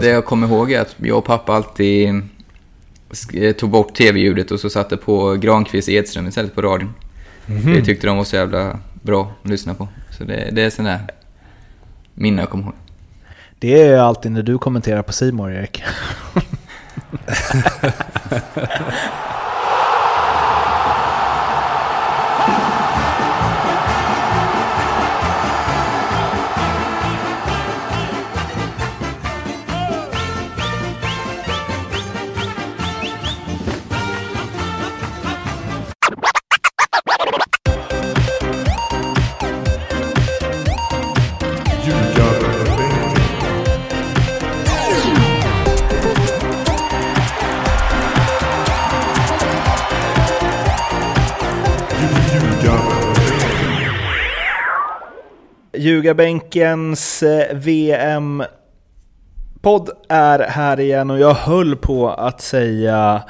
Det jag kommer ihåg är att jag och pappa alltid sk- tog bort tv-ljudet och så satte på Granqvist Edström istället på radion. Mhm. Det tyckte de var så jävla bra att lyssna på. Så det, det är sån där minne jag kommer ihåg. Det är alltid när du kommenterar på Simor Erik. Ljugarbänkens eh, VM-podd är här igen och jag höll på att säga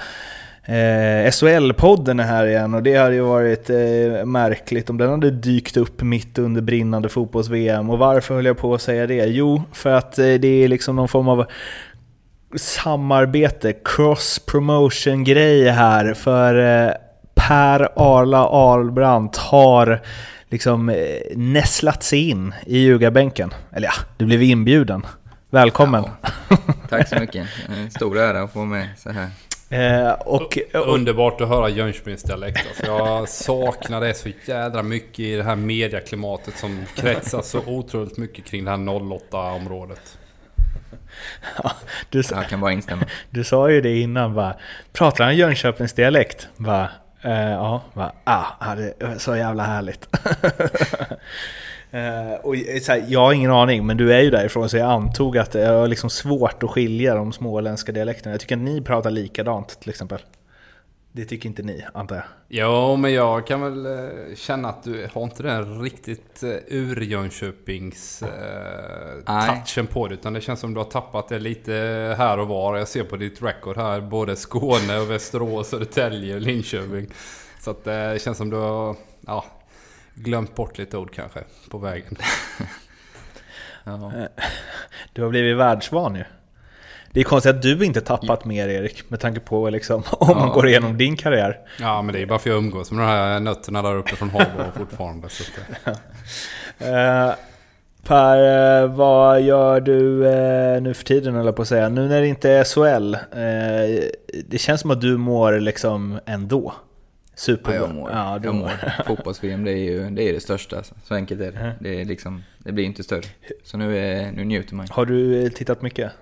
eh, SHL-podden är här igen och det hade ju varit eh, märkligt om den hade dykt upp mitt under brinnande fotbolls-VM. Och varför höll jag på att säga det? Jo, för att eh, det är liksom någon form av samarbete, cross-promotion-grej här för eh, Per Arla Arlbrandt har liksom eh, nästlat sig in i ljugarbänken. Eller ja, du blev inbjuden. Välkommen! Tack så mycket. Stor ära att få med så här. Eh, och, och, Underbart att höra Jönköpings dialekt. Alltså jag saknar det så jädra mycket i det här mediaklimatet som kretsar så otroligt mycket kring det här 08-området. ja, du, sa- Jag kan bara instämma. du sa ju det innan va, pratar han Jönköpings dialekt? Eh, ja, ah, det är så jävla härligt. Eh, och här, jag har ingen aning, men du är ju därifrån så jag antog att det är liksom svårt att skilja de småländska dialekterna. Jag tycker att ni pratar likadant till exempel. Det tycker inte ni, antar jag. Ja, men jag kan väl eh, känna att du har inte den riktigt eh, ur-Jönköpings eh, Nej. touchen på det. Utan det känns som du har tappat det lite här och var. Jag ser på ditt record här, både Skåne och Västerås, Södertälje och Linköping. Så att eh, det känns som du har ja, glömt bort lite ord kanske på vägen. Ja. Du har blivit världsvan ju. Det är konstigt att du inte tappat mer Erik, med tanke på liksom, om man Ja. går igenom din karriär. Ja, men det är bara för att jag umgås med de här nötterna där uppe från Habo fortfarande. Så att, eh, Eh, per, eh, vad gör du eh, nu för tiden jag på att säga? Nu när det inte är SHL, eh, det känns som att du mår liksom ändå. Superbra. Ja, jag mår. Ja, du jag mår. Fotbolls-VM, det är ju det, är det största. Så enkelt är det. Det, är liksom, det blir inte större. Så nu, är, nu njuter man. Har du eh, tittat mycket?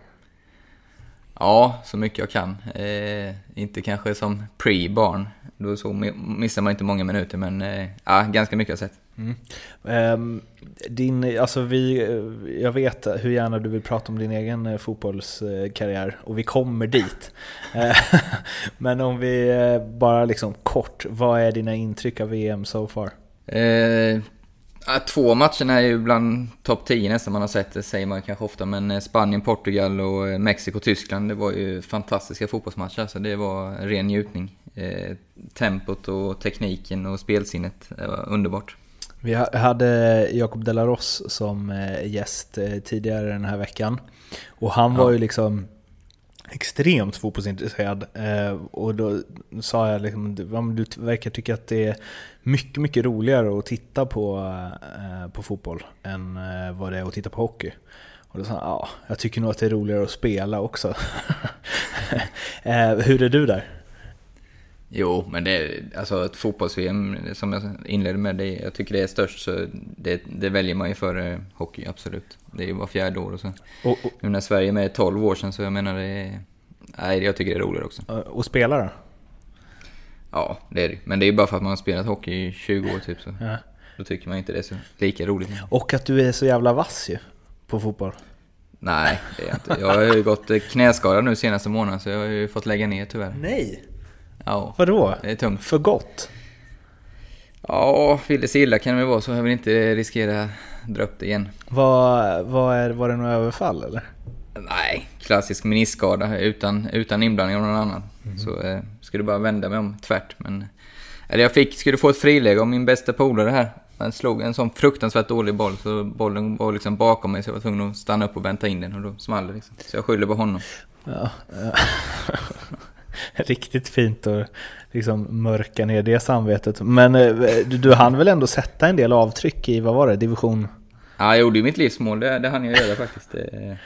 Ja, så mycket jag kan. Eh, inte kanske som pre-barn. Då så mi- missar man inte många minuter, men eh, ja, ganska mycket har jag sett. Ehm, din, alltså vi, eh, jag vet hur gärna du vill prata om din egen eh, fotbollskarriär och vi kommer dit. Eh, Men om vi bara liksom kort, vad är dina intryck av VM so far? Eh, två matcherna är ju bland topp 10 nästan man har sett, det säger man kanske ofta. Men eh, Spanien, Portugal och eh, Mexiko, Tyskland, det var ju fantastiska fotbollsmatcher. Så det var en ren njutning. Eh, tempot och tekniken och spelsinnet, det var underbart. Vi ha- hade Jakob Delaros som eh, gäst eh, tidigare den här veckan. Och han var Ja. ju liksom extremt fotbollsintresserad. Eh, och då sa jag liksom, du, verkar tycka att det är mycket, mycket roligare att titta på, eh, på fotboll än eh, vad det är att titta på hockey. Och då sa han, ja, jag tycker nog att det är roligare att spela också. Hur är du där? Jo, men det är alltså ett fotbolls-VM som jag inledde med, det, jag tycker det är störst så det, det väljer man ju före hockey, absolut. Det är ju var fjärde år och så. Och, och, Nu när Sverige är med 12 år sedan så jag menar det är, Nej, jag tycker det är roligare också. och spela då? Ja, det är det Men det är ju bara för att man har spelat hockey i 20 år typ så. Ja. Då tycker man inte det är så lika roligt. Och att du är så jävla vass ju på fotboll. Nej, det är jag inte. Jag har ju gått knäskadad nu senaste månaden så jag har ju fått lägga ner tyvärr. Nej! Ja, Vadå? det är tungt. För gott? Ja, vill det sig illa kan det väl vara så jag vill inte riskera dra upp det igen. Vad, vad är, var det något överfall eller? Nej, klassisk meniskskada utan, utan inblandning av någon annan. Så eh, skulle bara vända mig om tvärt. Men, eller jag fick, skulle få ett friläge av min bästa polare här jag slog en sån fruktansvärt dålig boll så bollen var liksom bakom mig så jag var tvungen att stanna upp och vänta in den och då small det liksom. Så jag skyller på honom. Ja, ja. Riktigt fint att liksom mörka ner det samvetet. Men eh, du, du hann väl ändå sätta en del avtryck i, vad var det, division? Ja, jag gjorde ju mitt livsmål, det, det hann jag göra faktiskt. Det,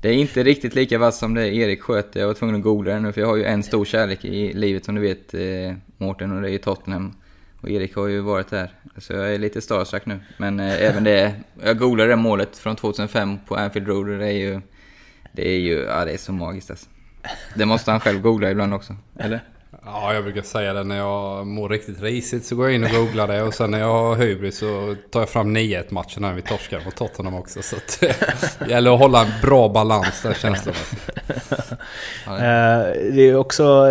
det är inte riktigt lika vass som det Erik sköt. Jag var tvungen att googla det nu för jag har ju en stor kärlek i livet som du vet eh, Mårten och det är ju Tottenham. Och Erik har ju varit där. Så jag är lite starstruck nu. Men eh, även det, jag googlade det målet från 2005 på Anfield Road och det är ju... Det är ju, ja det är så magiskt alltså. Det måste han själv googla ibland också, eller? Ja, jag brukar säga det när jag mår riktigt risigt så går jag in och googlar det och sen när jag har hybris så tar jag fram 9-1 matchen när vi torskar mot Tottenham också. Så att, det gäller att hålla en bra balans där känslomässigt. Eh, det är också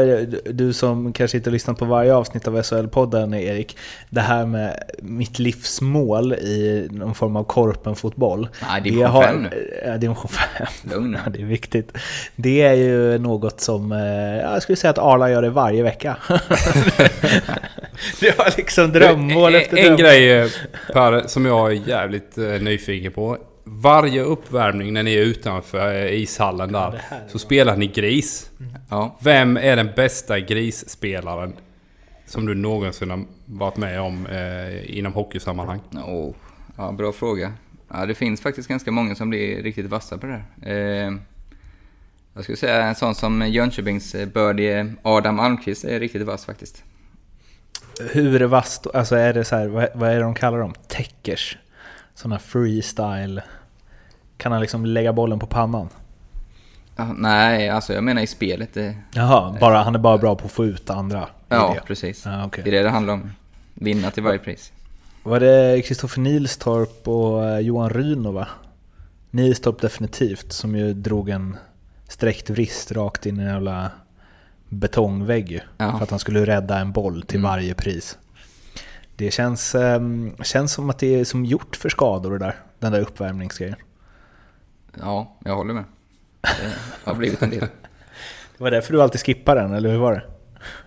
du som kanske inte har lyssnat på varje avsnitt av SHL-podden Erik. Det här med mitt livsmål i någon form av korpenfotboll. Nej, division 5 nu. Ja, division 5. Lugn ja, det är viktigt. Det är ju något som, eh, jag skulle säga att Arla gör det varje vecka. det var liksom drömmål efter drömmål. En grej Per, som jag är jävligt nyfiken på varje uppvärmning när ni är utanför ishallen där så spelar ni gris. Mm. Ja. Vem är den bästa grisspelaren som du någonsin har varit med om eh, inom hockeysammanhang? Oh, ja, bra fråga. Ja, det finns faktiskt ganska många som blir riktigt vassa på det där. Eh, jag skulle säga en sån som Jönköpings birdie Adam Almqvist är riktigt vass faktiskt. Hur vass Alltså är det så här, vad, vad är det de kallar dem? Täckers? sådana freestyle? Kan han liksom lägga bollen på pannan? Nej, alltså jag menar i spelet. Det, Jaha, bara, han är bara bra på att få ut andra? Ja, precis. Ah, okay. Det är det det handlar om. Vinna till varje pris. Var det Kristoffer Nilstorp och eh, Johan Ryno va? Nilstorp definitivt, som ju drog en sträckt vrist rakt in i en jävla betongvägg. Ja. För att han skulle rädda en boll till mm. varje pris. Det känns, um, känns som att det är som gjort för skador det där, den där uppvärmningsgrejen. Ja, jag håller med. Det har blivit en del. det var därför du alltid skippade den, eller hur var det?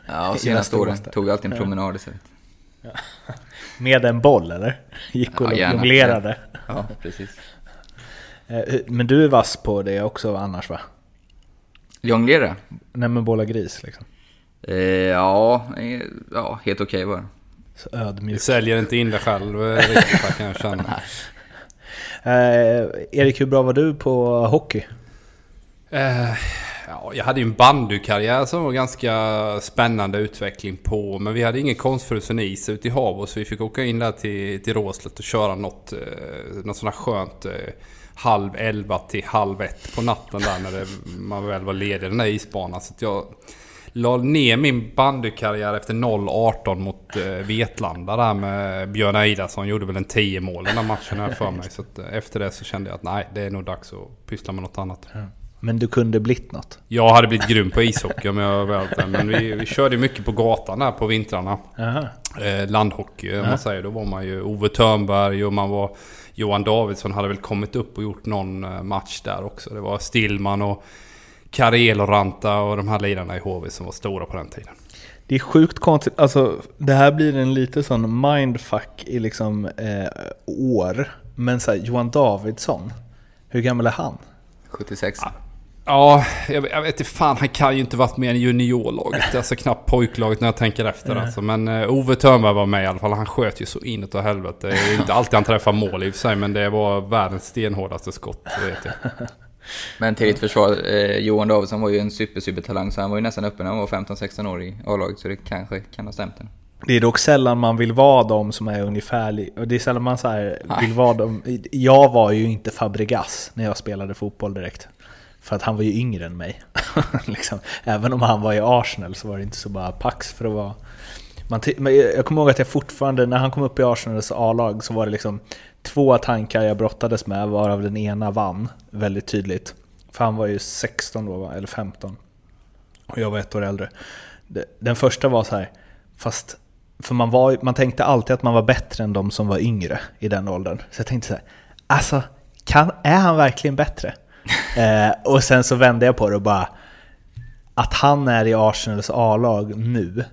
Ja, senaste åren tog jag alltid en promenad istället. Ja. Med en boll eller? Gick och ja, jonglerade? Ja, precis. Eh, men du är vass på det också annars va? Jonglera? Nej men bolla gris liksom. Eh, ja, eh, ja, helt okej okay bara. Så ödmjuk. Du säljer inte in dig själv riktigt kan jag känna. eh, Erik, hur bra var du på hockey? Eh, ja, jag hade ju en bandykarriär som var ganska spännande utveckling på. Men vi hade ingen konstfrusen is ute i havet så vi fick åka in där till, till Råslet och köra något, eh, något sånt här skönt eh, halv elva till halv ett på natten där när det, man väl var ledig den där isbanan. Så jag la ner min bandykarriär efter 0-18 mot eh, Vetlanda där med Björn Eidarsson. Gjorde väl en 10 mål den där matchen här för mig. Så eh, efter det så kände jag att nej, det är nog dags att pyssla med något annat. Men du kunde blivit något? Jag hade blivit grym på ishockey om jag väl det. Men vi, vi körde mycket på gatan där på vintrarna. Eh, landhockey om man säger. Då var man ju Ove Törnberg och man var... Johan Davidsson hade väl kommit upp och gjort någon eh, match där också. Det var Stillman och Karel och Ranta och de här lirarna i HV som var stora på den tiden. Det är sjukt konstigt, alltså det här blir en lite sån mindfuck i liksom eh, år. Men så här, Johan Davidsson, hur gammal är han? 76. Ja, jag, jag vet inte fan, han kan ju inte varit med i juniorlaget. Alltså knappt pojklaget när jag tänker efter. Mm. Alltså. Men uh, Ove Thörnberg var med i alla fall. Han sköt ju så inåt och helvete. Det är inte alltid han träffar mål i och för sig, men det var världens stenhårdaste skott, vet jag. Men till ditt försvar, eh, Johan Davidsson var ju en super, super talang så han var ju nästan uppe när han var 15-16 år i A-laget så det kanske kan ha stämt. Det är dock sällan man vill vara de som är ungefär... Och det är sällan man så vill vara de... Jag var ju inte Fabregas när jag spelade fotboll direkt. För att han var ju yngre än mig. liksom. Även om han var i Arsenal så var det inte så bara pax för att vara... Man jag kommer ihåg att jag fortfarande, när han kom upp i Arsenals A-lag så var det liksom två tankar jag brottades med, varav den ena vann väldigt tydligt. För han var ju 16 då, eller 15. Och jag var ett år äldre. Den första var så här, fast för man, var, man tänkte alltid att man var bättre än de som var yngre i den åldern. Så jag tänkte så här, alltså, kan, är han verkligen bättre? eh, och sen så vände jag på det och bara, att han är i Arsenals A-lag nu,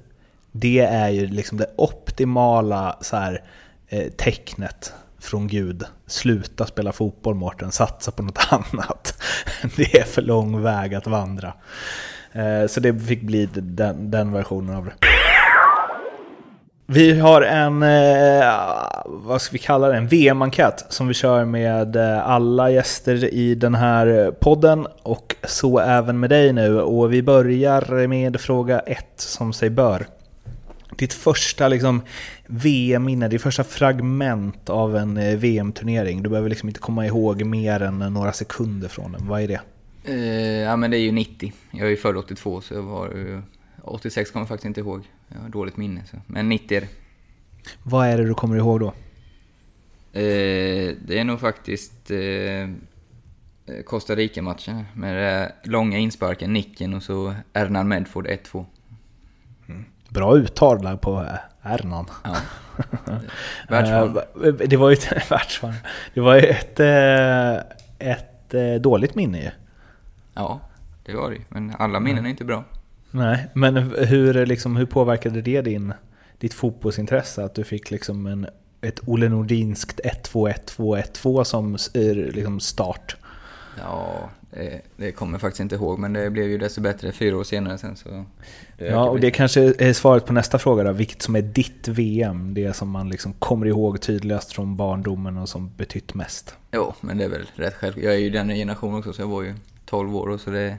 det är ju liksom det optimala så här, eh, tecknet från Gud. Sluta spela fotboll Mårten, satsa på något annat. Det är för lång väg att vandra. Eh, så det fick bli den, den versionen av det. Vi har en, eh, vad ska vi kalla det, en VM-enkät som vi kör med eh, alla gäster i den här podden och så även med dig nu. Och vi börjar med fråga ett som sig bör. Ditt första liksom, VM-minne, ditt första fragment av en eh, VM-turnering. Du behöver liksom inte komma ihåg mer än några sekunder från den. Vad är det? Eh, ja men det är ju 90. Jag är ju född 82 så jag var eh, 86 kommer jag faktiskt inte ihåg. Jag har dåligt minne. Så. Men 90 är det. Vad är det du kommer ihåg då? Eh, det är nog faktiskt eh, Costa Rica-matchen med det långa insparken, nicken och så Ernan Medford 1-2. Mm. Bra uttal där på Ernan. Ja. Världsform. det var ju ett. Det var ju ett, ett dåligt minne ju. Ja, det var det Men alla minnen är inte bra. Nej, men hur, liksom, hur påverkade det din, ditt fotbollsintresse? Att du fick liksom en, ett Olle Nordinskt 1-2-1-2-1-2 som liksom start? Ja, det, det, kommer jag faktiskt inte ihåg, men det blev ju desto bättre fyra år senare sen. Så ja, och det kanske är svaret på nästa fråga då, vilket som är ditt VM? Det som man liksom kommer ihåg tydligast från barndomen och som betytt mest? Jo, men det är väl rätt självklart. Jag är ju den generationen också, så jag var ju 12 år och så det,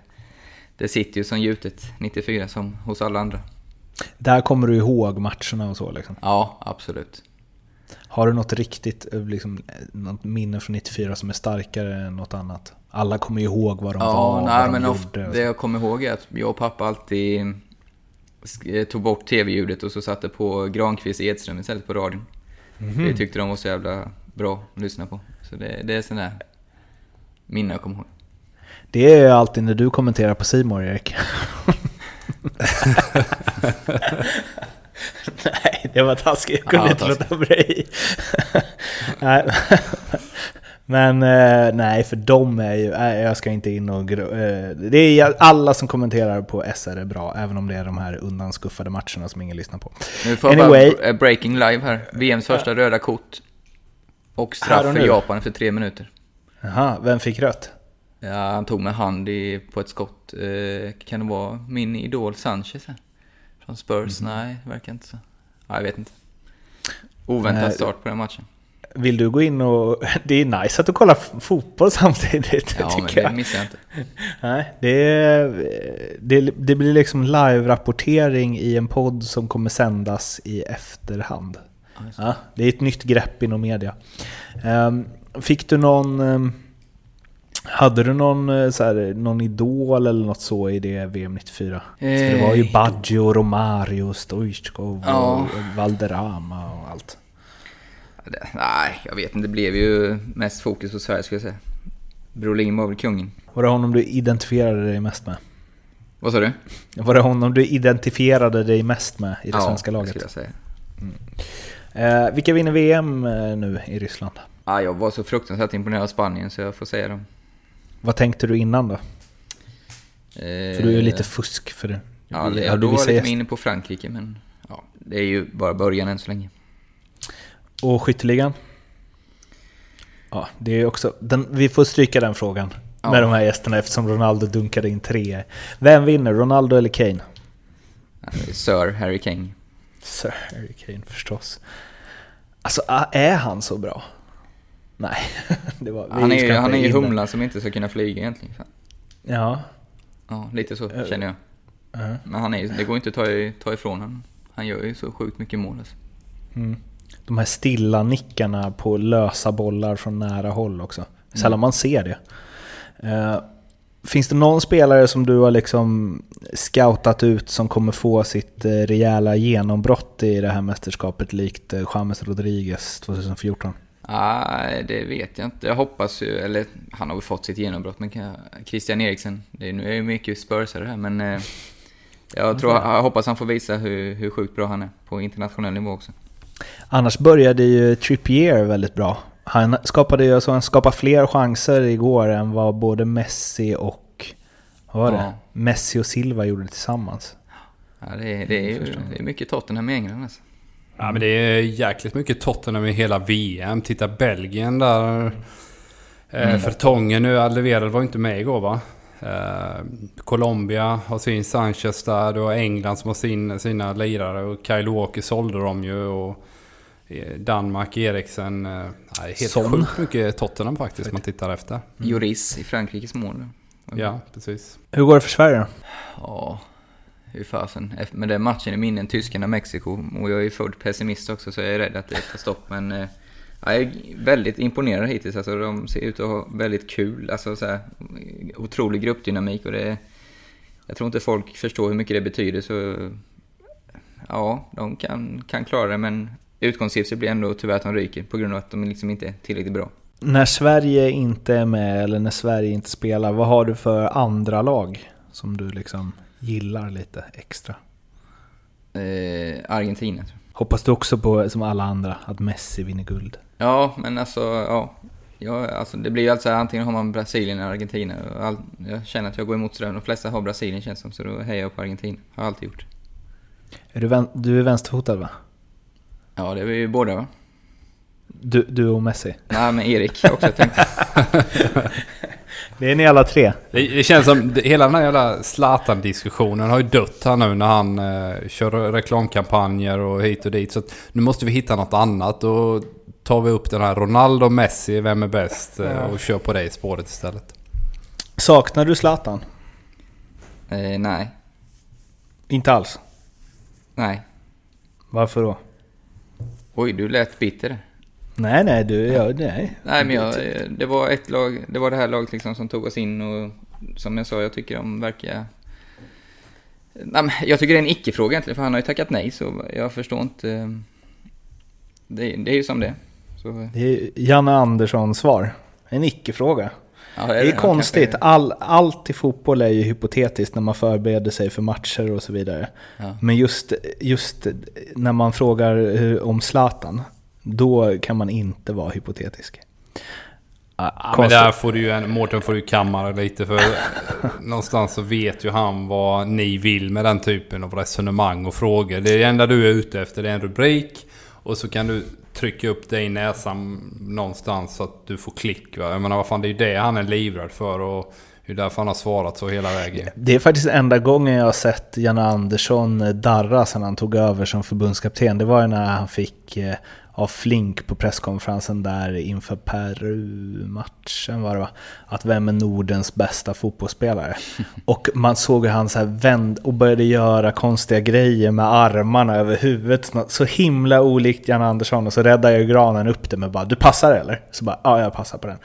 det sitter ju som gjutet 94 som hos alla andra. Där kommer du ihåg matcherna och så liksom? Ja, absolut. Har du något riktigt liksom, något minne från 94 som är starkare än något annat? Alla kommer ihåg vad de ja, var, nej, vad de men gjorde. Det jag kommer ihåg är att jag och pappa alltid tog bort tv-ljudet och så satte på Granqvist Edström istället på radion. Mm -hmm. Det tyckte de var så jävla bra att lyssna på. Så det, det är sådana där minnen jag kommer ihåg. Det är alltid när du kommenterar på Simor Erik. nej, det var taskigt. Jag kunde ja, inte låta bli. nej. Men eh, nej, för de är ju... Nej, jag ska inte in och... Eh, det är alla som kommenterar på SR är bra, även om det är de här undanskuffade matcherna som ingen lyssnar på. Nu får anyway, bara breaking live här. VMs första röda kort. Och straff för Japan för tre minuter. Jaha, vem fick rött? Ja, han tog med hand i, på ett skott. Eh, kan det vara min idol Sanchez här? Från Spurs? Mm. Nej, verkar inte så. Ja, jag vet inte. Oväntad start på den matchen. Vill du gå in och... Det är nice att du kollar fotboll samtidigt. Ja, men det jag. missar jag inte. Nej, det, det, det blir liksom live-rapportering i en podd som kommer sändas i efterhand. Ja, det är ett nytt grepp inom media. Um, fick du någon... Hade du någon, eh, så här, någon idol eller något så i det VM 94? Eh, det var ju Baggio, Romario, Stoichkov ja. och Valderrama och allt. Det, nej, jag vet inte. Det blev ju mest fokus på Sverige skulle jag säga. Brolin var väl kungen. Var det honom du identifierade dig mest med? Vad sa du? Var det honom du identifierade dig mest med i det ja, svenska laget? Ja, skulle jag säga. Mm. Eh, vilka vinner VM eh, nu i Ryssland? Ah, jag var så fruktansvärt imponerad av Spanien så jag får säga dem. Vad tänkte du innan då? Eh, för du är ju lite fusk för det. Ja, det, ja då var jag lite inne på Frankrike men ja, det är ju bara början än så länge. Och skytteligan? Ja, det är också... Den, vi får stryka den frågan ja. med de här gästerna eftersom Ronaldo dunkade in tre. Vem vinner, Ronaldo eller Kane? Sir Harry Kane. Sir Harry Kane förstås. Alltså, är han så bra? Nej. det var, han är han är ju humlan som inte ska kunna flyga egentligen. Ja. Ja, lite så uh, känner jag. Uh. Men han är, det går inte att ta, ta ifrån honom. Han gör ju så sjukt mycket mål alltså. Mm. De här stilla nickarna på lösa bollar från nära håll också. Mm. Sällan man ser det. Uh, finns det någon spelare som du har liksom scoutat ut som kommer få sitt rejäla genombrott i det här mästerskapet likt James Rodriguez 2014? Nej, det vet jag inte. Jag hoppas ju, eller han har väl fått sitt genombrott, men Christian Eriksen, det är, nu är ju mycket spursare här, men eh, jag, tror, jag hoppas han får visa hur, hur sjukt bra han är på internationell nivå också. Annars började ju Trippier väldigt bra. Han skapade ju alltså, han skapade fler chanser igår än vad både Messi och... Vad var det? Messi och Silva gjorde tillsammans. Ja, det är, det är ju det är mycket Tottenham i England alltså. Ja men det är jäkligt mycket Tottenham i hela VM. Titta Belgien där. Eh, mm. Förtongen nu, Alderweireld var inte med igår va? Eh, Colombia har sin Sanchez där. Du har England som har sin, sina lirare. Och Kyle Walker sålde de ju. Och eh, Danmark, Eriksen. Eh, helt Son. sjukt mycket Tottenham faktiskt man tittar efter. Mm. Joris i Frankrikes mål. Ja, precis. Hur går det för Sverige då? Ja, hur fasen. Med den matchen i minnen, Tyskarna-Mexiko. Och jag är ju född pessimist också så jag är rädd att det tar stopp. Men eh, jag är väldigt imponerad hittills. Alltså, de ser ut att ha väldigt kul. Alltså, så här, otrolig gruppdynamik. Och det, jag tror inte folk förstår hur mycket det betyder. Så ja, de kan, kan klara det. Men utgångssiffror blir ändå tyvärr att de ryker på grund av att de liksom inte är tillräckligt bra. När Sverige inte är med eller när Sverige inte spelar, vad har du för andra lag som du liksom gillar lite extra? Eh, Argentina. Hoppas du också på, som alla andra, att Messi vinner guld? Ja, men alltså, ja. ja alltså det blir ju alltså antingen har man Brasilien eller Argentina. All, jag känner att jag går emot strömmen. De flesta har Brasilien känns som, så då hejar jag på Argentina. Har alltid gjort. Är du, du är vänsterfotad va? Ja, det är vi ju båda va? Du, du och Messi? Nej, men Erik också tänkte Det är ni alla tre. Det, det känns som hela den här jävla Zlatan-diskussionen har ju dött här nu när han eh, kör reklamkampanjer och hit och dit. Så nu måste vi hitta något annat. Då tar vi upp den här Ronaldo Messi, vem är bäst? Eh, och kör på det spåret istället. Saknar du Zlatan? Eh, nej. Inte alls? Nej. Varför då? Oj, du lät bitter. Nej, nej, du, ja, nej. Nej, men jag, det var ett lag, det var det här laget liksom som tog oss in och som jag sa, jag tycker de verkar... Nej, jag tycker det är en icke-fråga egentligen, för han har ju tackat nej, så jag förstår inte... Det, det är ju som det så... Det är Janne Anderssons svar. En icke-fråga. Ja, det, är, det är konstigt. All, allt i fotboll är ju hypotetiskt när man förbereder sig för matcher och så vidare. Ja. Men just, just när man frågar om Zlatan, då kan man inte vara hypotetisk. Ja, men där får du ju en, Mårten får du kamma lite för någonstans så vet ju han vad ni vill med den typen av resonemang och frågor. Det enda du är ute efter det är en rubrik och så kan du trycka upp det i näsan någonstans så att du får klick. Va? Jag menar vad fan det är ju det han är livrädd för och det är därför han har svarat så hela vägen. Det är faktiskt enda gången jag har sett Janne Andersson darra sedan han tog över som förbundskapten. Det var ju när han fick eh, av Flink på presskonferensen där inför Peru-matchen var det va? Att vem är Nordens bästa fotbollsspelare? Och man såg hur han så här vände och började göra konstiga grejer med armarna över huvudet. Så himla olikt Jan Andersson. Och så räddade jag granen upp det med bara du passar eller? Så bara ja, jag passar på den.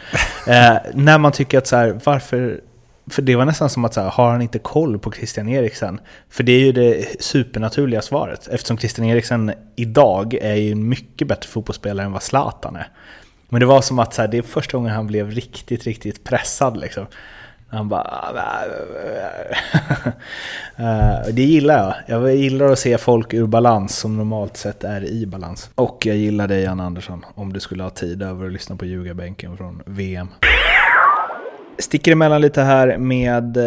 eh, när man tycker att så här, varför för det var nästan som att så här, har han inte koll på Christian Eriksen? För det är ju det supernaturliga svaret. Eftersom Christian Eriksen idag är ju en mycket bättre fotbollsspelare än vad Zlatan är. Men det var som att så här, det är första gången han blev riktigt, riktigt pressad liksom. Han bara... Ah, eh, det gillar jag. Jag gillar att se folk ur balans som normalt sett är i balans. Och jag gillar dig Jan Andersson, om du skulle ha tid över att lyssna på ljugarbänken från VM sticker emellan lite här med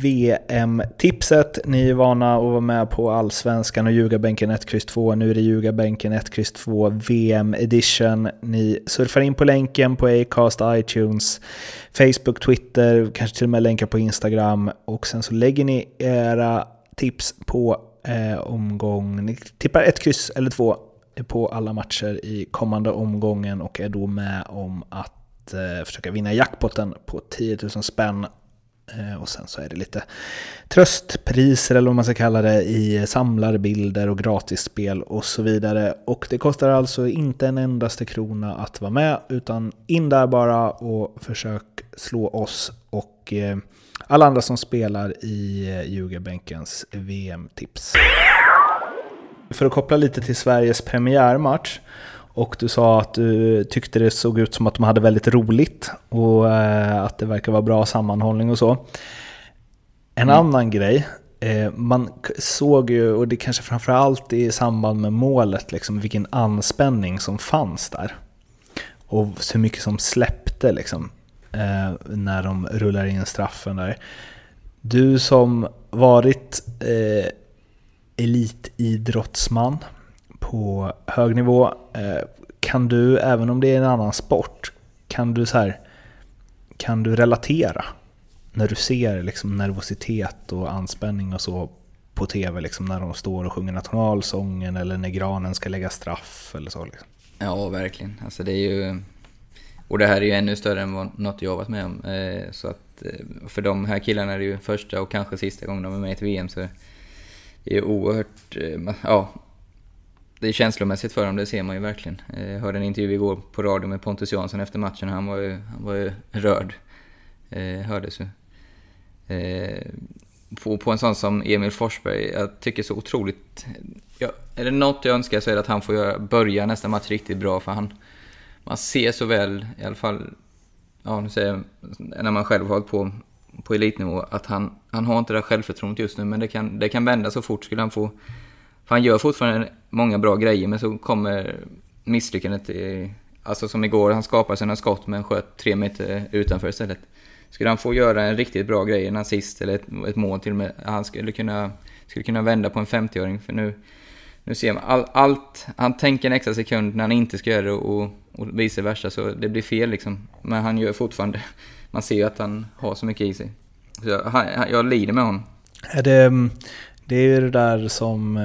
VM-tipset. Ni är vana att vara med på Allsvenskan och ljugarbänken 1, X, 2. Nu är det ljugarbänken 1, X, 2 VM edition. Ni surfar in på länken på Acast, iTunes, Facebook, Twitter, kanske till och med länkar på Instagram. Och sen så lägger ni era tips på eh, omgång. Ni tippar 1, kryss eller 2 på alla matcher i kommande omgången och är då med om att eh, försöka vinna jackpotten på 10 000 spänn. Eh, och sen så är det lite tröstpriser eller vad man ska kalla det i samlarbilder och gratisspel och så vidare. Och det kostar alltså inte en endaste krona att vara med utan in där bara och försök slå oss och eh, alla andra som spelar i eh, Ljugarbänkens VM-tips. För att koppla lite till Sveriges premiärmatch och du sa att du tyckte det såg ut som att de hade väldigt roligt och eh, att det verkar vara bra sammanhållning och så. En mm. annan grej, eh, man såg ju, och det kanske framförallt i samband med målet, liksom, vilken anspänning som fanns där. Och så mycket som släppte liksom, eh, när de rullar in straffen där. Du som varit elitidrottsman, på hög nivå. Eh, kan du, även om det är en annan sport, kan du så här, kan du relatera när du ser liksom nervositet och anspänning och så på tv, liksom när de står och sjunger nationalsången eller när granen ska lägga straff eller så? Liksom. Ja, verkligen. Alltså det är ju... Och det här är ju ännu större än vad något jag varit med om. Eh, så att eh, för de här killarna är det ju första och kanske sista gången de är med i ett VM så det är oerhört... Ja, det är känslomässigt för dem, det ser man ju verkligen. Eh, jag hörde en intervju igår på radio med Pontus Jansson efter matchen, han var ju, han var ju rörd. Eh, hördes ju. Eh, på, på en sån som Emil Forsberg, jag tycker så otroligt... Ja, är det något jag önskar så är det att han får göra, börja nästa match riktigt bra, för han... Man ser så väl, i alla fall, ja nu säger jag, när man själv har hållit på på elitnivå, att han, han har inte det där självförtroendet just nu, men det kan, det kan vända så fort skulle han få... För han gör fortfarande många bra grejer, men så kommer misslyckandet i, Alltså som igår, han skapade sina skott men sköt tre meter utanför istället. Skulle han få göra en riktigt bra grej, en assist eller ett, ett mål till och med, han skulle kunna, skulle kunna vända på en 50-åring. För nu, nu ser man all, allt, han tänker en extra sekund när han inte ska göra det och, och vice versa, så det blir fel liksom. Men han gör fortfarande, man ser ju att han har så mycket i sig. Så jag, jag lider med honom. Är det, mm, det är ju det där som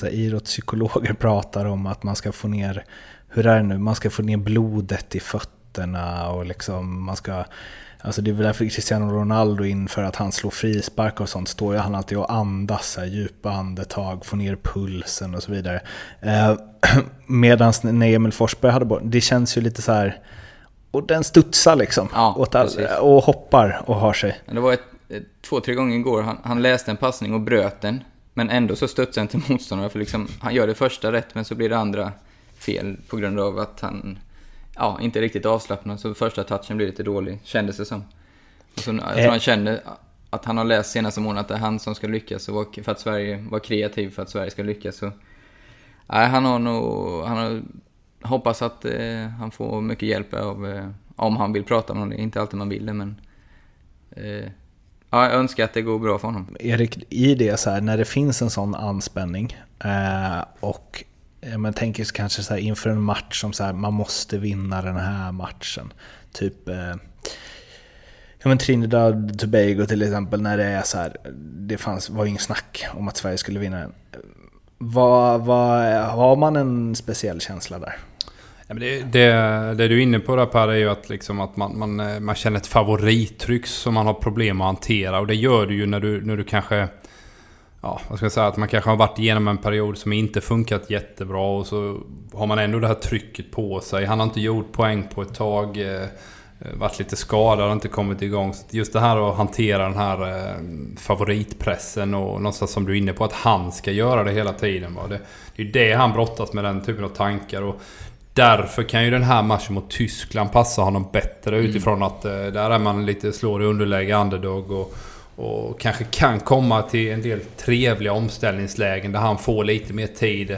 eh, idrottspsykologer pratar om, att man ska få ner, hur är det nu, man ska få ner blodet i fötterna och liksom man ska Alltså det är väl därför Cristiano Ronaldo inför att han slår frispark och sånt står ju han alltid och andas, här, djupa andetag, får ner pulsen och så vidare. Eh, Medan när Emil Forsberg hade bort, det känns ju lite så här, och den studsar liksom. Ja, all, och hoppar och har sig. Det var ett, två, tre gånger igår, han, han läste en passning och bröt den. Men ändå så studsade han till motståndaren, för liksom, han gör det första rätt men så blir det andra fel på grund av att han ja, inte riktigt avslappnad. Så första touchen blir lite dålig, kändes det som. Och så, jag tror eh. han kände att han har läst senaste månaden att det är han som ska lyckas och för att Sverige var kreativ för att Sverige ska lyckas. Så, nej, han har nog, han har, hoppas att eh, han får mycket hjälp av, eh, om han vill prata om det. Inte alltid man vill det, men eh, ja, jag önskar att det går bra för honom. Erik, i det så här, när det finns en sån anspänning eh, och man tänker kanske så här, inför en match som så här, man måste vinna den här matchen. Typ eh, ja, men Trinidad Tobago till exempel, när det är så här, det fanns, var ingen snack om att Sverige skulle vinna den. Eh, vad, vad, har man en speciell känsla där? Ja, men det, det, det, du är inne på där Per är ju att, liksom att man, man, eh, man känner ett favorittryck som man har problem att hantera. Och det gör du ju när du, när du kanske ja, vad ska jag säga, att man kanske har varit igenom en period som inte funkat jättebra och så har man ändå det här trycket på sig. Han har inte gjort poäng på ett tag. Eh, eh, varit lite skadad, inte kommit igång. Så just det här att hantera den här favoritpressen och någonstans som du är inne på att han ska göra det hela tiden. Va? Det, det är ju det han brottas med, den typen av tankar. Och därför kan ju den här matchen mot Tyskland passa honom bättre mm. utifrån att eh, där är man lite slår i underläge, underdog. Och, och kanske kan komma till en del trevliga omställningslägen där han får lite mer tid.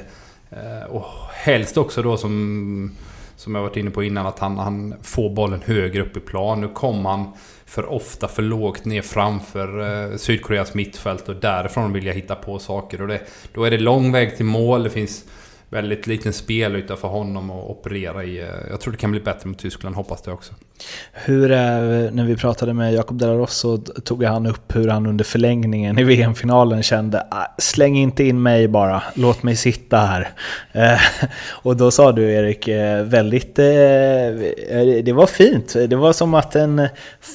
Eh, och helst också då som, som jag varit inne på innan att han, han får bollen högre upp i plan. Nu kommer han för ofta för lågt ner framför eh, Sydkoreas mittfält och därifrån vill jag hitta på saker. Och det, då är det lång väg till mål. Det finns väldigt liten spelyta för honom att operera i. Jag tror det kan bli bättre mot Tyskland, hoppas det också. Hur är, när vi pratade med Jakob De La Rosso tog han upp hur han under förlängningen i VM-finalen kände ah, släng inte in mig bara, låt mig sitta här. Eh, och då sa du Erik, eh, väldigt, eh, det var fint. Det var som att en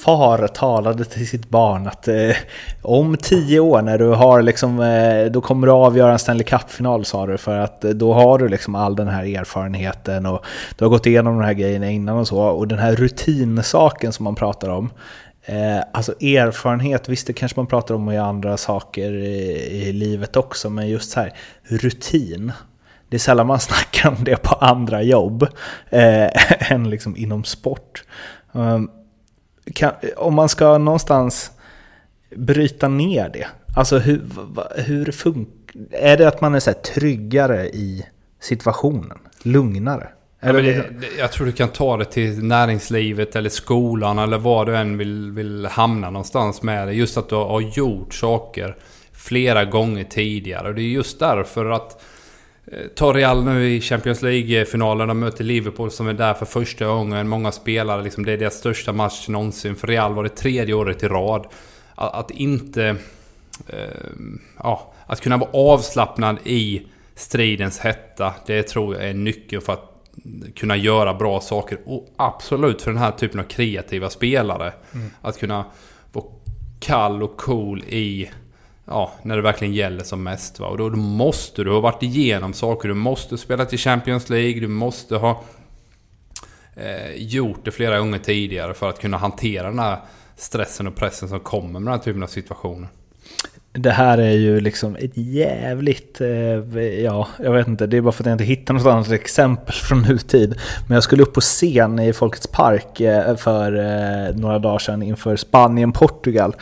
far talade till sitt barn att om tio år när du har liksom, då kommer du avgöra en Stanley Cup-final sa du, för att då har har du liksom all den här erfarenheten och du har gått igenom de här grejerna innan och så, och den här rutinsaken som man pratar om. Eh, alltså erfarenhet, visst det kanske man pratar om i andra saker i, i livet också, men just så här rutin. Det är sällan man snackar om det på andra jobb eh, än liksom inom sport. Um, kan, om man ska någonstans bryta ner det, alltså hur, hur funkar Är det att man är så tryggare i situationen? Lugnare? Ja, det, jag tror du kan ta det till näringslivet eller skolan eller var du än vill, vill hamna någonstans med det. Just att du har gjort saker flera gånger tidigare. Och det är just därför att Eh, ta Real nu i Champions League-finalen. De möter Liverpool som är där för första gången. Många spelare, liksom, det är deras största match någonsin. För Real var det tredje året i rad. Att, att inte... Eh, ja, att kunna vara avslappnad i stridens hetta. Det tror jag är nyckeln för att kunna göra bra saker. Och absolut för den här typen av kreativa spelare. Mm. Att kunna vara kall och cool i ja, när det verkligen gäller som mest. Va? Och då, då måste du ha varit igenom saker. Du måste spela till Champions League. Du måste ha eh, gjort det flera gånger tidigare för att kunna hantera den här stressen och pressen som kommer med den här typen av situationer. Det här är ju liksom ett jävligt, eh, ja, jag vet inte, det är bara för att jag inte hittar något annat exempel från nutid. Men jag skulle upp på scen i Folkets Park eh, för eh, några dagar sedan inför Spanien-Portugal.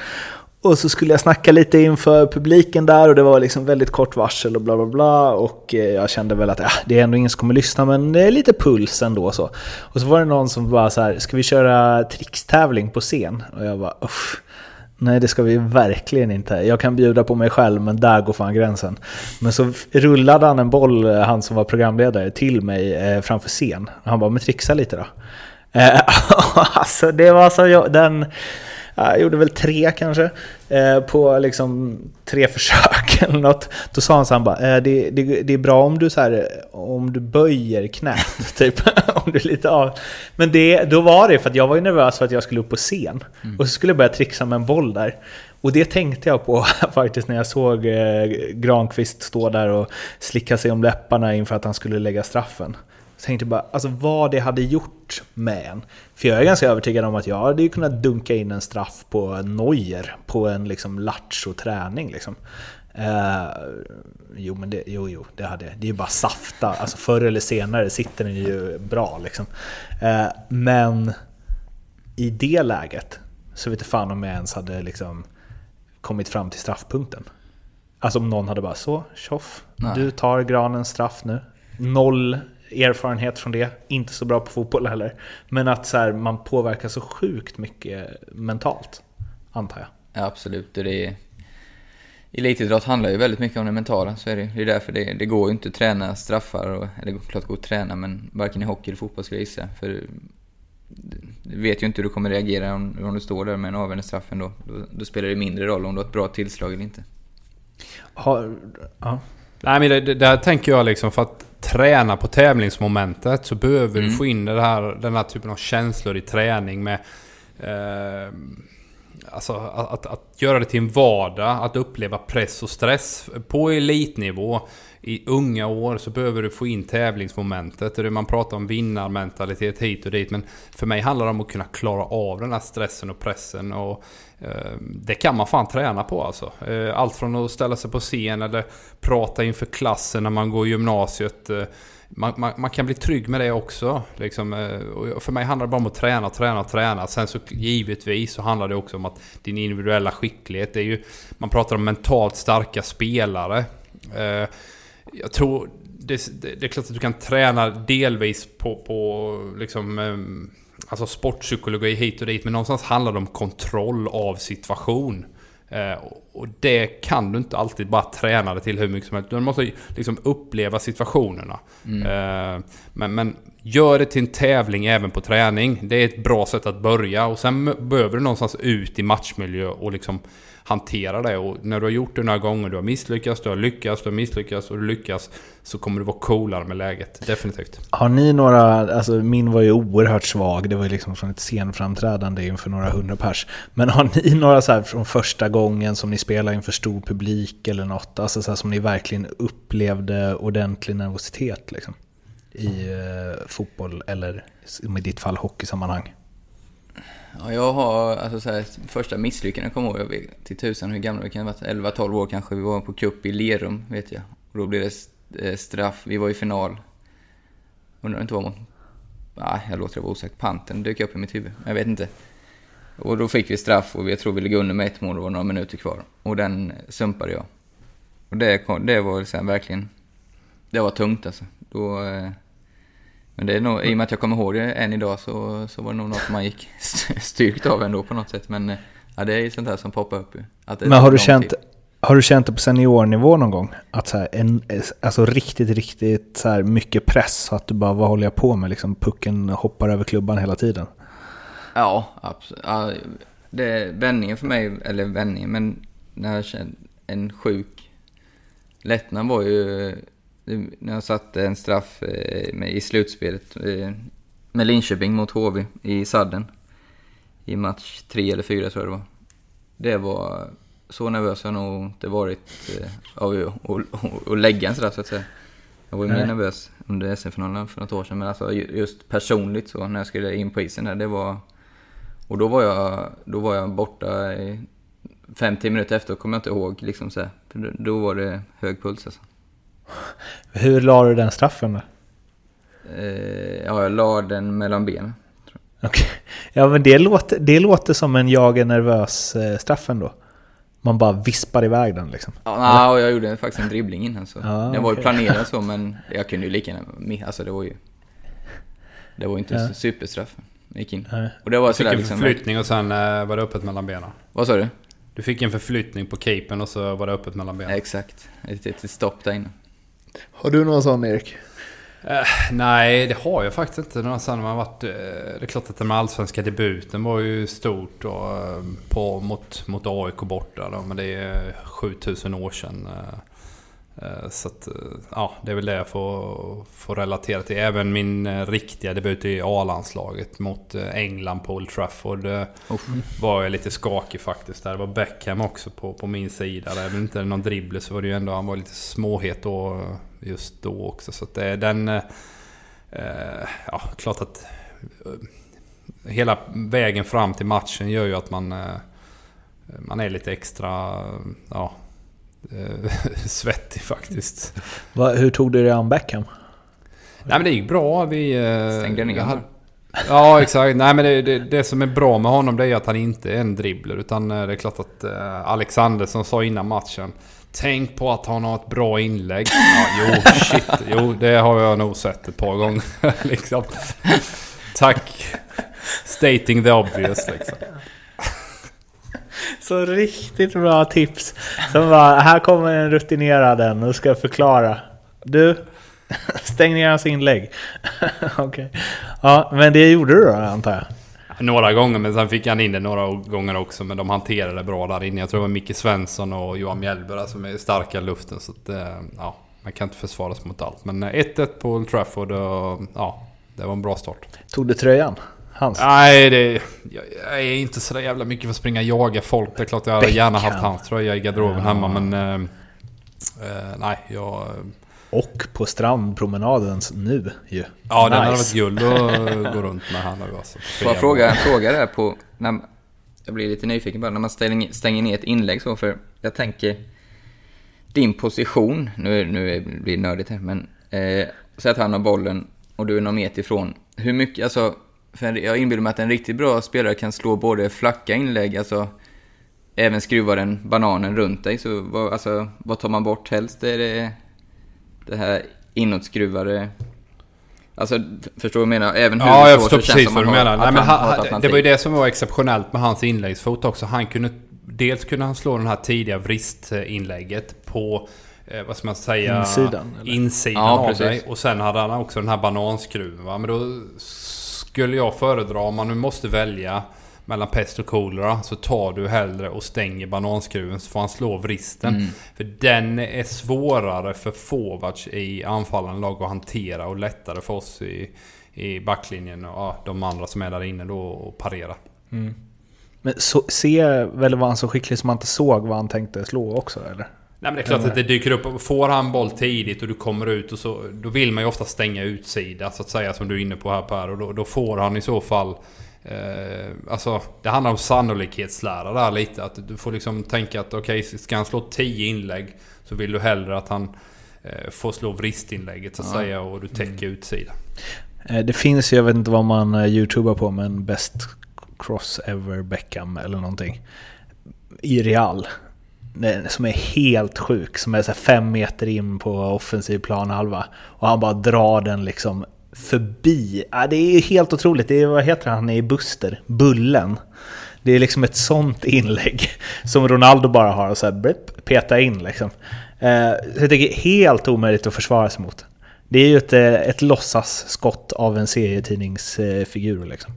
Och så skulle jag snacka lite inför publiken där och det var liksom väldigt kort varsel och bla bla bla. Och eh, jag kände väl att äh, det är ändå ingen som kommer lyssna men det är lite puls ändå så. Och så var det någon som bara så här, ska vi köra trickstävling på scen? Och jag bara uff. Nej det ska vi verkligen inte. Jag kan bjuda på mig själv men där går fan gränsen. Men så rullade han en boll, eh, han som var programledare, till mig eh, framför scen. Han bara, men trixa lite då. Eh, alltså det var så, jag, den jag gjorde väl tre kanske, eh, på liksom tre försök eller något. Då sa han så han bara, eh, det, det, det, är bra om du, så här, om du böjer knät, typ. om du lite av. Men det, då var det för att jag var ju nervös för att jag skulle upp på scen. Mm. Och så skulle jag börja trixa med en boll där. Och det tänkte jag på faktiskt när jag såg eh, Granqvist stå där och slicka sig om läpparna inför att han skulle lägga straffen. Jag tänkte bara, alltså vad det hade gjort med en. För jag är ganska övertygad om att jag hade kunnat dunka in en straff på Neuer på en liksom lattjo-träning. Liksom. Eh, jo, men det, jo, jo, det hade Det är ju bara safta. Alltså förr eller senare sitter den ju bra liksom. Eh, men i det läget så vet jag fan om jag ens hade liksom kommit fram till straffpunkten. Alltså om någon hade bara så, tjoff, du tar granens straff nu. Noll erfarenhet från det, inte så bra på fotboll heller. Men att så här, man påverkar så sjukt mycket mentalt, antar jag. Ja, absolut. Det är, elitidrott handlar ju väldigt mycket om det mentala, så är det Det är därför det, det går ju inte att träna straffar, och, eller det klart går att träna, men varken i hockey eller fotboll skulle jag gissa. För du vet ju inte hur du kommer reagera om, om du står där med en avvänd straff ändå. Då, då spelar det mindre roll om du har ett bra tillslag eller inte. Har, ja. Nej men det, det, där tänker jag liksom för att träna på tävlingsmomentet så behöver mm. du få in det här, den här typen av känslor i träning med... Eh, alltså att, att, att, göra det till en vardag, att uppleva press och stress. På elitnivå i unga år så behöver du få in tävlingsmomentet. Man pratar om vinnarmentalitet hit och dit. Men för mig handlar det om att kunna klara av den här stressen och pressen. Och, eh, det kan man fan träna på alltså. Eh, allt från att ställa sig på scen eller prata inför klassen när man går i gymnasiet. Eh, man, man, man, kan bli trygg med det också. Liksom, eh, för mig handlar det bara om att träna, träna, träna. Sen så givetvis så handlar det också om att din individuella skicklighet. Det är ju, man pratar om mentalt starka spelare. Eh, jag tror det, det, det, är klart att du kan träna delvis på, på liksom, ehm, alltså sportpsykologi hit och dit. Men någonstans handlar det om kontroll av situation. Eh, och det kan du inte alltid bara träna det till hur mycket som helst. Du måste liksom uppleva situationerna. Mm. Eh, men, men gör det till en tävling även på träning. Det är ett bra sätt att börja. Och sen behöver du någonstans ut i matchmiljö och liksom hantera det. Och när du har gjort det några gånger, du har misslyckats, du har lyckats, du har misslyckats och du lyckas. Så kommer du vara coolare med läget, definitivt. Har ni några, alltså min var ju oerhört svag, det var ju liksom från ett scenframträdande inför några hundra pers. Men har ni några så här från första gången som ni spelade inför stor publik eller något? Alltså så här som ni verkligen upplevde ordentlig nervositet liksom? I eh, fotboll eller i ditt fall hockeysammanhang? Ja, jag har, alltså så här, första misslyckandet kommer jag ihåg, jag vet till tusan hur gamla vi kan ha varit, 11-12 år kanske. Vi var på cup i Lerum, vet jag. Och då blev det eh, straff, vi var i final. Undrar inte vad mot, nej, ah, jag låter det vara osagt. Panten dök upp i mitt huvud, jag vet inte. Och då fick vi straff och jag tror vi låg under med ett mål, det var några minuter kvar. Och den sumpade jag. Och det, det var sen verkligen, det var tungt alltså. Då, eh, men det är nog, i och med att jag kommer ihåg det än idag så, så var det nog något man gick styrkt av ändå på något sätt. Men ja, det är ju sånt här som poppar upp Men har du känt, Har du känt det på seniornivå någon gång? Att så här, en, alltså riktigt, riktigt så här mycket press så att du bara, vad håller jag på med? Liksom pucken hoppar över klubban hela tiden. Ja, absolut. Ja, det, vändningen för mig, eller vändningen, men när jag kände en sjuk lättnad var ju när jag satte en straff eh, i slutspelet eh, med Linköping mot HV i sadden. I match tre eller fyra tror jag det var. Det var så nervös har jag nog inte varit eh, av att lägga en straff så att säga. Jag var ju mer nervös under SM-finalen för något år sedan, men alltså just personligt så när jag skulle in på isen där, det var... Och då var jag, då var jag borta i fem, tio minuter efter, kommer jag inte ihåg liksom så här, För då var det hög puls alltså. Hur la du den straffen då? Eh, ja, jag la den mellan benen. Okay. Ja, men det låter, det låter som en jag är nervös eh, straff ändå. Man bara vispar iväg den liksom. Ja, och jag gjorde faktiskt en dribbling innan så. Ah, den var ju planerad så men jag kunde ju lika gärna, alltså det var ju... Det var ju inte ja. superstraff. gick in. Nej. Och det var du fick en liksom, förflyttning och sen uh, var det öppet mellan benen. Vad sa du? Du fick en förflyttning på capen och så var det öppet mellan benen. exakt. Ett, ett stopp där inne. Har du någon sån Erik? Uh, nej, det har jag faktiskt inte. Någonstans man varit, uh, det är klart att den allsvenska debuten var ju stort då, uh, på, mot, mot AIK borta. Då, men det är 7000 år sedan. Så att, ja, det är väl det jag får, får relatera till. Även min riktiga debut i A-landslaget mot England på Old Trafford var jag lite skakig faktiskt. Det var Beckham också på, på min sida. Även inte någon dribbler så var det ju ändå, han var lite småhet då just då också. Så att det är den... Eh, ja, klart att eh, hela vägen fram till matchen gör ju att man, eh, man är lite extra ja, eh, svettig faktiskt. Va, hur tog du dig an Beckham? Nej men det gick bra. Vi, Stängde ner hade, Ja exakt. Nej men det, det, det, som är bra med honom det är att han inte är en dribbler. Utan det är klart att Alexander som sa innan matchen Tänk på att han har ett bra inlägg. Ja, jo, shit. Jo, det har jag nog sett ett par gånger. liksom. Tack. Stating the obvious liksom. Så riktigt bra tips. Som bara, här kommer en rutinerad en och ska förklara. Du, stäng ner hans inlägg. Okej. Okay. Ja, men det gjorde du då antar jag? Några gånger, men sen fick han in det några gånger också. Men de hanterade det bra där inne. Jag tror det var Micke Svensson och Johan Mjällberg som är starka i luften. Så att, eh, ja, man kan inte försvara sig mot allt. Men 1-1 eh, på Old Trafford och ja, det var en bra start. Tog du tröjan? Hans? Nej, det, jag, jag är inte så jävla mycket för att springa och jaga folk. Det är klart jag hade gärna haft hans tröja i garderoben ja. hemma men... Eh, eh, nej, jag och på strandpromenaden nu ju. Ja, nice. den hade varit guld att gå runt med här nu alltså. Får jag fråga en fråga där på... När, jag blir lite nyfiken bara när man stänger, stänger ner ett inlägg så, för jag tänker... Din position, nu, nu blir det nördigt här, men... Eh, säg att han har bollen och du är någon meter ifrån. Hur mycket, alltså... För jag inbillar mig att en riktigt bra spelare kan slå både flacka inlägg, alltså... Även skruva den bananen runt dig, så vad, alltså, vad tar man bort helst? Är det det här inåtskruvade... Alltså, förstår du vad jag menar? Även hur Ja, jag förstår precis vad du menar. Nej, men han, det var ju det som var exceptionellt med hans inläggsfot också. Han kunde... Dels kunde han slå det här tidiga vristinlägget på... Eh, vad ska man säga? Insidan? Eller? Insidan ja, av precis. dig. Och sen hade han också den här bananskruven. Va? Men då skulle jag föredra, om man nu måste välja mellan pest och kolera så tar du hellre och stänger bananskruven så får han slå vristen. Mm. För den är svårare för forwards i anfallande lag att hantera och lättare för oss i, i backlinjen och ja, de andra som är där inne då och parera. Mm. Men så, se väl var han så skicklig som man inte såg vad han tänkte slå också eller? Nej men det är klart att det dyker upp. Får han boll tidigt och du kommer ut och så... Då vill man ju ofta stänga utsida så att säga som du är inne på här Per. Och då, då får han i så fall Eh, alltså, det handlar om sannolikhetslära där lite. Att du får liksom tänka att okej, okay, ska han slå 10 inlägg så vill du hellre att han eh, får slå vristinlägget så att ja. säga och du täcker mm. utsida. Eh, det finns ju, jag vet inte vad man eh, youtubar på, men Best Cross Ever Beckham eller någonting. I Real. Som är helt sjuk, som är så fem meter in på offensiv planhalva. Och han bara drar den liksom förbi. Ja, det är helt otroligt. Det är, vad heter han i Buster? Bullen. Det är liksom ett sånt inlägg som Ronaldo bara har och så här, blip, peta in liksom. Eh, så jag tycker helt omöjligt att försvara sig mot. Det är ju ett, eh, ett låtsasskott av en serietidningsfigur eh, liksom.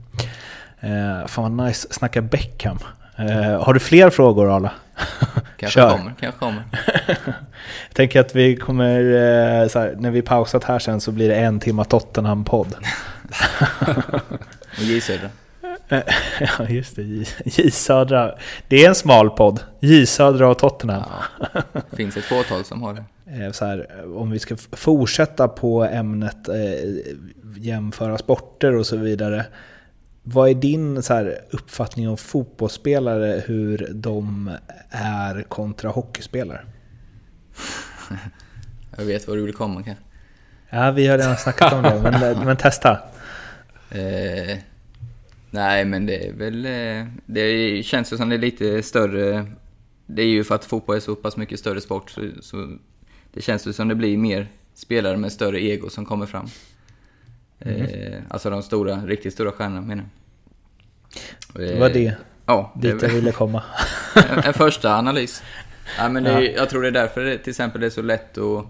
Fan vad nice, snacka Beckham. Eh, har du fler frågor Arla? Kanske Kör. kommer, kanske kommer. Jag tänker att vi kommer, eh, så här, när vi pausat här sen så blir det en timma Tottenham-podd. Och J Södra. ja just det, J, J Södra. Det är en smal podd. J Södra och Tottenham. Ja. Det finns ett fåtal som har det. Eh, Så här, om vi ska fortsätta på ämnet eh, jämföra sporter och så vidare. Vad är din så uppfattning om fotbollsspelare, hur de är kontra hockeyspelare? Jag vet vad du vill komma kanske. Ja, vi har redan snackat om det, men, men testa. Eh, nej, men det är väl... Eh, det känns ju som det är lite större... Det är ju för att fotboll är så pass mycket större sport, så, så det känns ju som det blir mer spelare med större ego som kommer fram. Eh, alltså de stora, riktigt stora stjärnorna menar jag. Det var det Ja, det är dit jag väl ville komma. en, en första analys. Ja, men det Ja. Jag tror det är därför det, till exempel det är så lätt att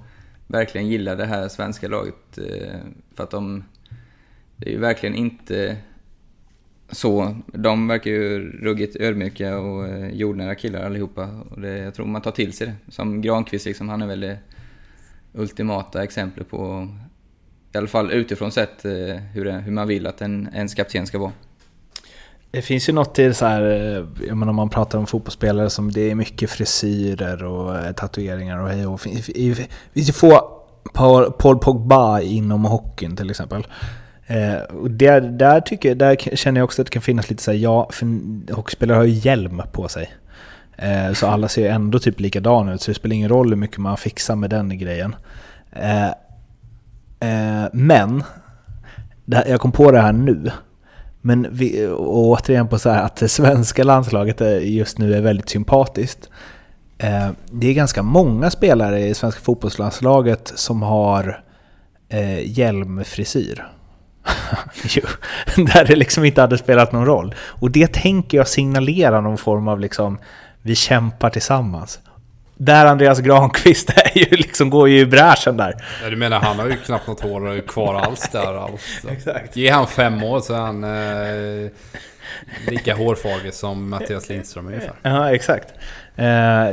verkligen gilla det här svenska laget. eh, För att de... Det är ju verkligen inte så. De verkar ju ruggigt ödmjuka och eh, jordnära killar allihopa. Och det, jag tror man tar till sig det. Som Granqvist liksom, han är väl det ultimata exemplet på, i alla fall utifrån sett, eh, hur, det, hur man vill att en, ens kapten ska vara. Det finns ju något i så här, eh, jag menar om man pratar om fotbollsspelare som det är mycket frisyrer och eh, tatueringar och hej och fin- i- i- få Paul Pogba inom hockeyn till exempel. Eh, och där, där, tycker, jag- där känner jag också att det kan finnas lite så här, ja, för hockeyspelare har ju hjälm på sig. Eh, så alla ser ju ändå typ likadana ut, så det spelar ingen roll hur mycket man fixar med den grejen. Eh, Eh, men, det här, jag kom på det här nu. Men vi, och återigen på så här att det svenska landslaget just nu är väldigt sympatiskt. Eh, det är ganska många spelare i svenska fotbollslandslaget som har eh, hjälmfrisyr. Jo, Där det liksom inte hade spelat någon roll. Och det tänker jag signalera någon form av liksom, vi kämpar tillsammans. Där Andreas Granqvist är ju liksom, går ju i bräschen där. Ja, du menar han har ju knappt något hår kvar alls där alltså. Exakt. Ge han fem år så är han eh, lika hårfager som Mattias Lindström ungefär. Ja, exakt. Eh,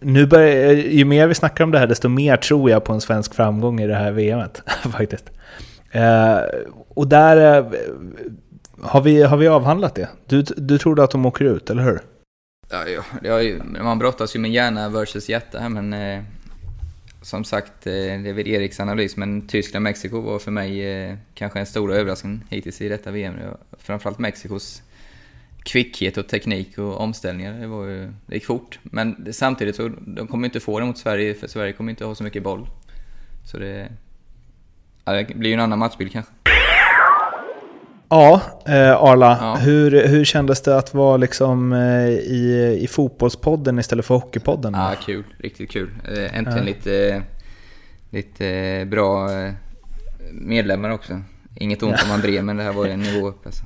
nu börjar, ju mer vi snackar om det här, desto mer tror jag på en svensk framgång i det här VMet. faktiskt. Eh, och där eh, har, vi, har vi avhandlat det. Du, du trodde att de åker ut, eller hur? Ja, ja, det har ju, man brottas ju med hjärna versus hjärta här, men eh, som sagt, eh, det är väl Eriks analys, men Tyskland-Mexiko var för mig eh, kanske en stor överraskning hittills i detta VM. Framförallt Mexikos kvickhet och teknik och omställningar, det, var ju, det gick fort. Men det, samtidigt så, de kommer inte få det mot Sverige, för Sverige kommer inte ha så mycket boll. Så det, ja, det blir ju en annan matchbild kanske. Ja, eh, Arla. Ja. Hur, hur kändes det att vara liksom, eh, i, i fotbollspodden istället för hockeypodden? Ja, kul. Riktigt kul. Eh, Äntligen Ja. lite, lite bra eh, medlemmar också. Inget ont om André, men det här var ju en nivå upp alltså.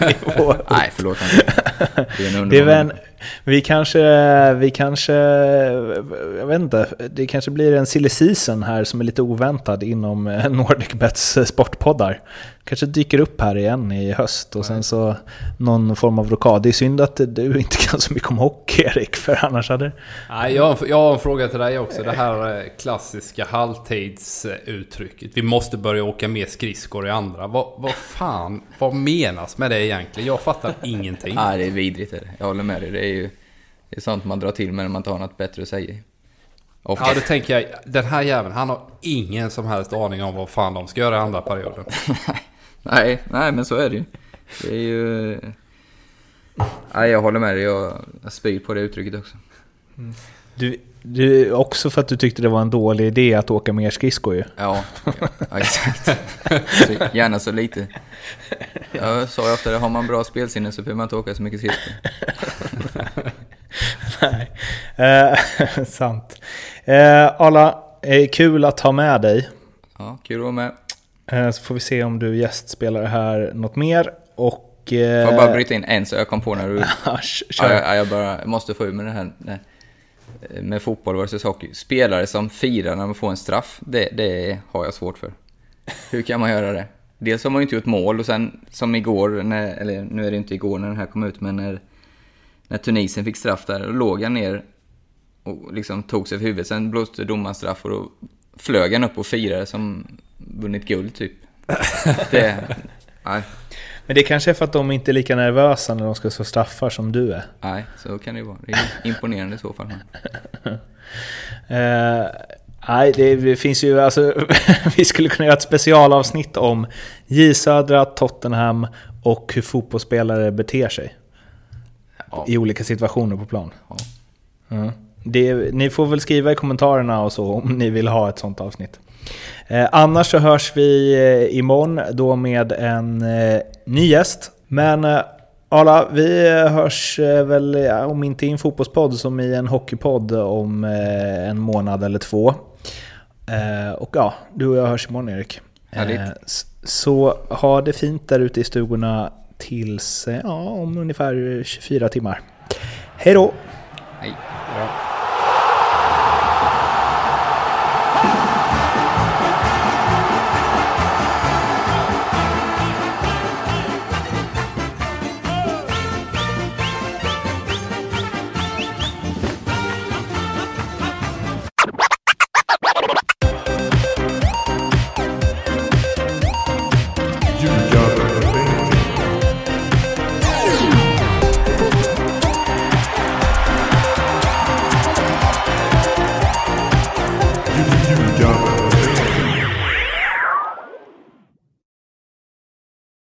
Nivå. Nej, förlåt André. Det är en Det är väl, vi kanske, vi kanske, jag vet inte, det kanske blir en silly season här som är lite oväntad inom eh, NordicBets sportpoddar. Kanske dyker upp här igen i höst och sen så någon form av rockad. Det är synd att du inte kan så mycket om hockey Erik, för annars hade... Nej, jag, har en- jag har en fråga till dig också. Det här eh, klassiska halvtidsuttrycket. Vi måste börja åka mer skridskor i andra. Vad, vad fan, vad menas med det egentligen? Jag fattar ingenting. Nej, det är vidrigt. Är det. Jag håller med dig. Det är ju det är sånt man drar till med när man inte har något bättre att säga. Ofta. Ja, då tänker jag, den här jäveln, han har ingen som helst aning om vad fan de ska göra i andra perioden. nej, nej, men så är det ju. Det är ju... Nej, jag håller med dig. Jag, jag spyr på det uttrycket också. Du, du, också för att du tyckte det var en dålig idé att åka mer skridskor ju. Ja, ja exakt. Så gärna så lite. Jag sa ju ofta det, har man bra spelsinne så behöver man inte åka så mycket skridskor. Nej, eh, sant. Eh, Arla, eh, kul att ha med dig. Ja, kul att vara med. Eh, Så får vi se om du gästspelar här något mer. Och. Eh, Får jag bara bryta in en så jag kom på när du... ja, jag, jag bara måste få ur med det här med fotboll versus hockey. Spelare som firar när man får en straff, det, det har jag svårt för. Hur kan man göra det? Dels har man ju inte gjort mål och sen som igår, när, eller nu är det inte igår när den här kom ut, men när, när Tunisien fick straff där, då låg han ner och liksom tog sig för huvudet. Sen blåste domaren straff och då flög han upp och firade som vunnit guld typ. Det, nej. Men det kanske är för att de inte är lika nervösa när de ska slå straffar som du är. Nej, så kan det ju vara. Det är imponerande i så fall. uh, nej, det finns ju alltså... vi skulle kunna göra ett specialavsnitt om J Södra, Tottenham och hur fotbollsspelare beter sig. Ja. I olika situationer på plan. Ja. Uh. Det, ni får väl skriva i kommentarerna och så om ni vill ha ett sånt avsnitt. Eh, annars så hörs vi eh, imorgon då med en eh, ny gäst. Men eh, Arla, vi hörs väl, om inte i en fotbollspodd, som i en hockeypodd om en månad eller två. Och ja, du och jag hörs imorgon Erik. så ha det fint där ute i stugorna tills ja, om ungefär 24 timmar. Hej då! Hej. Ja.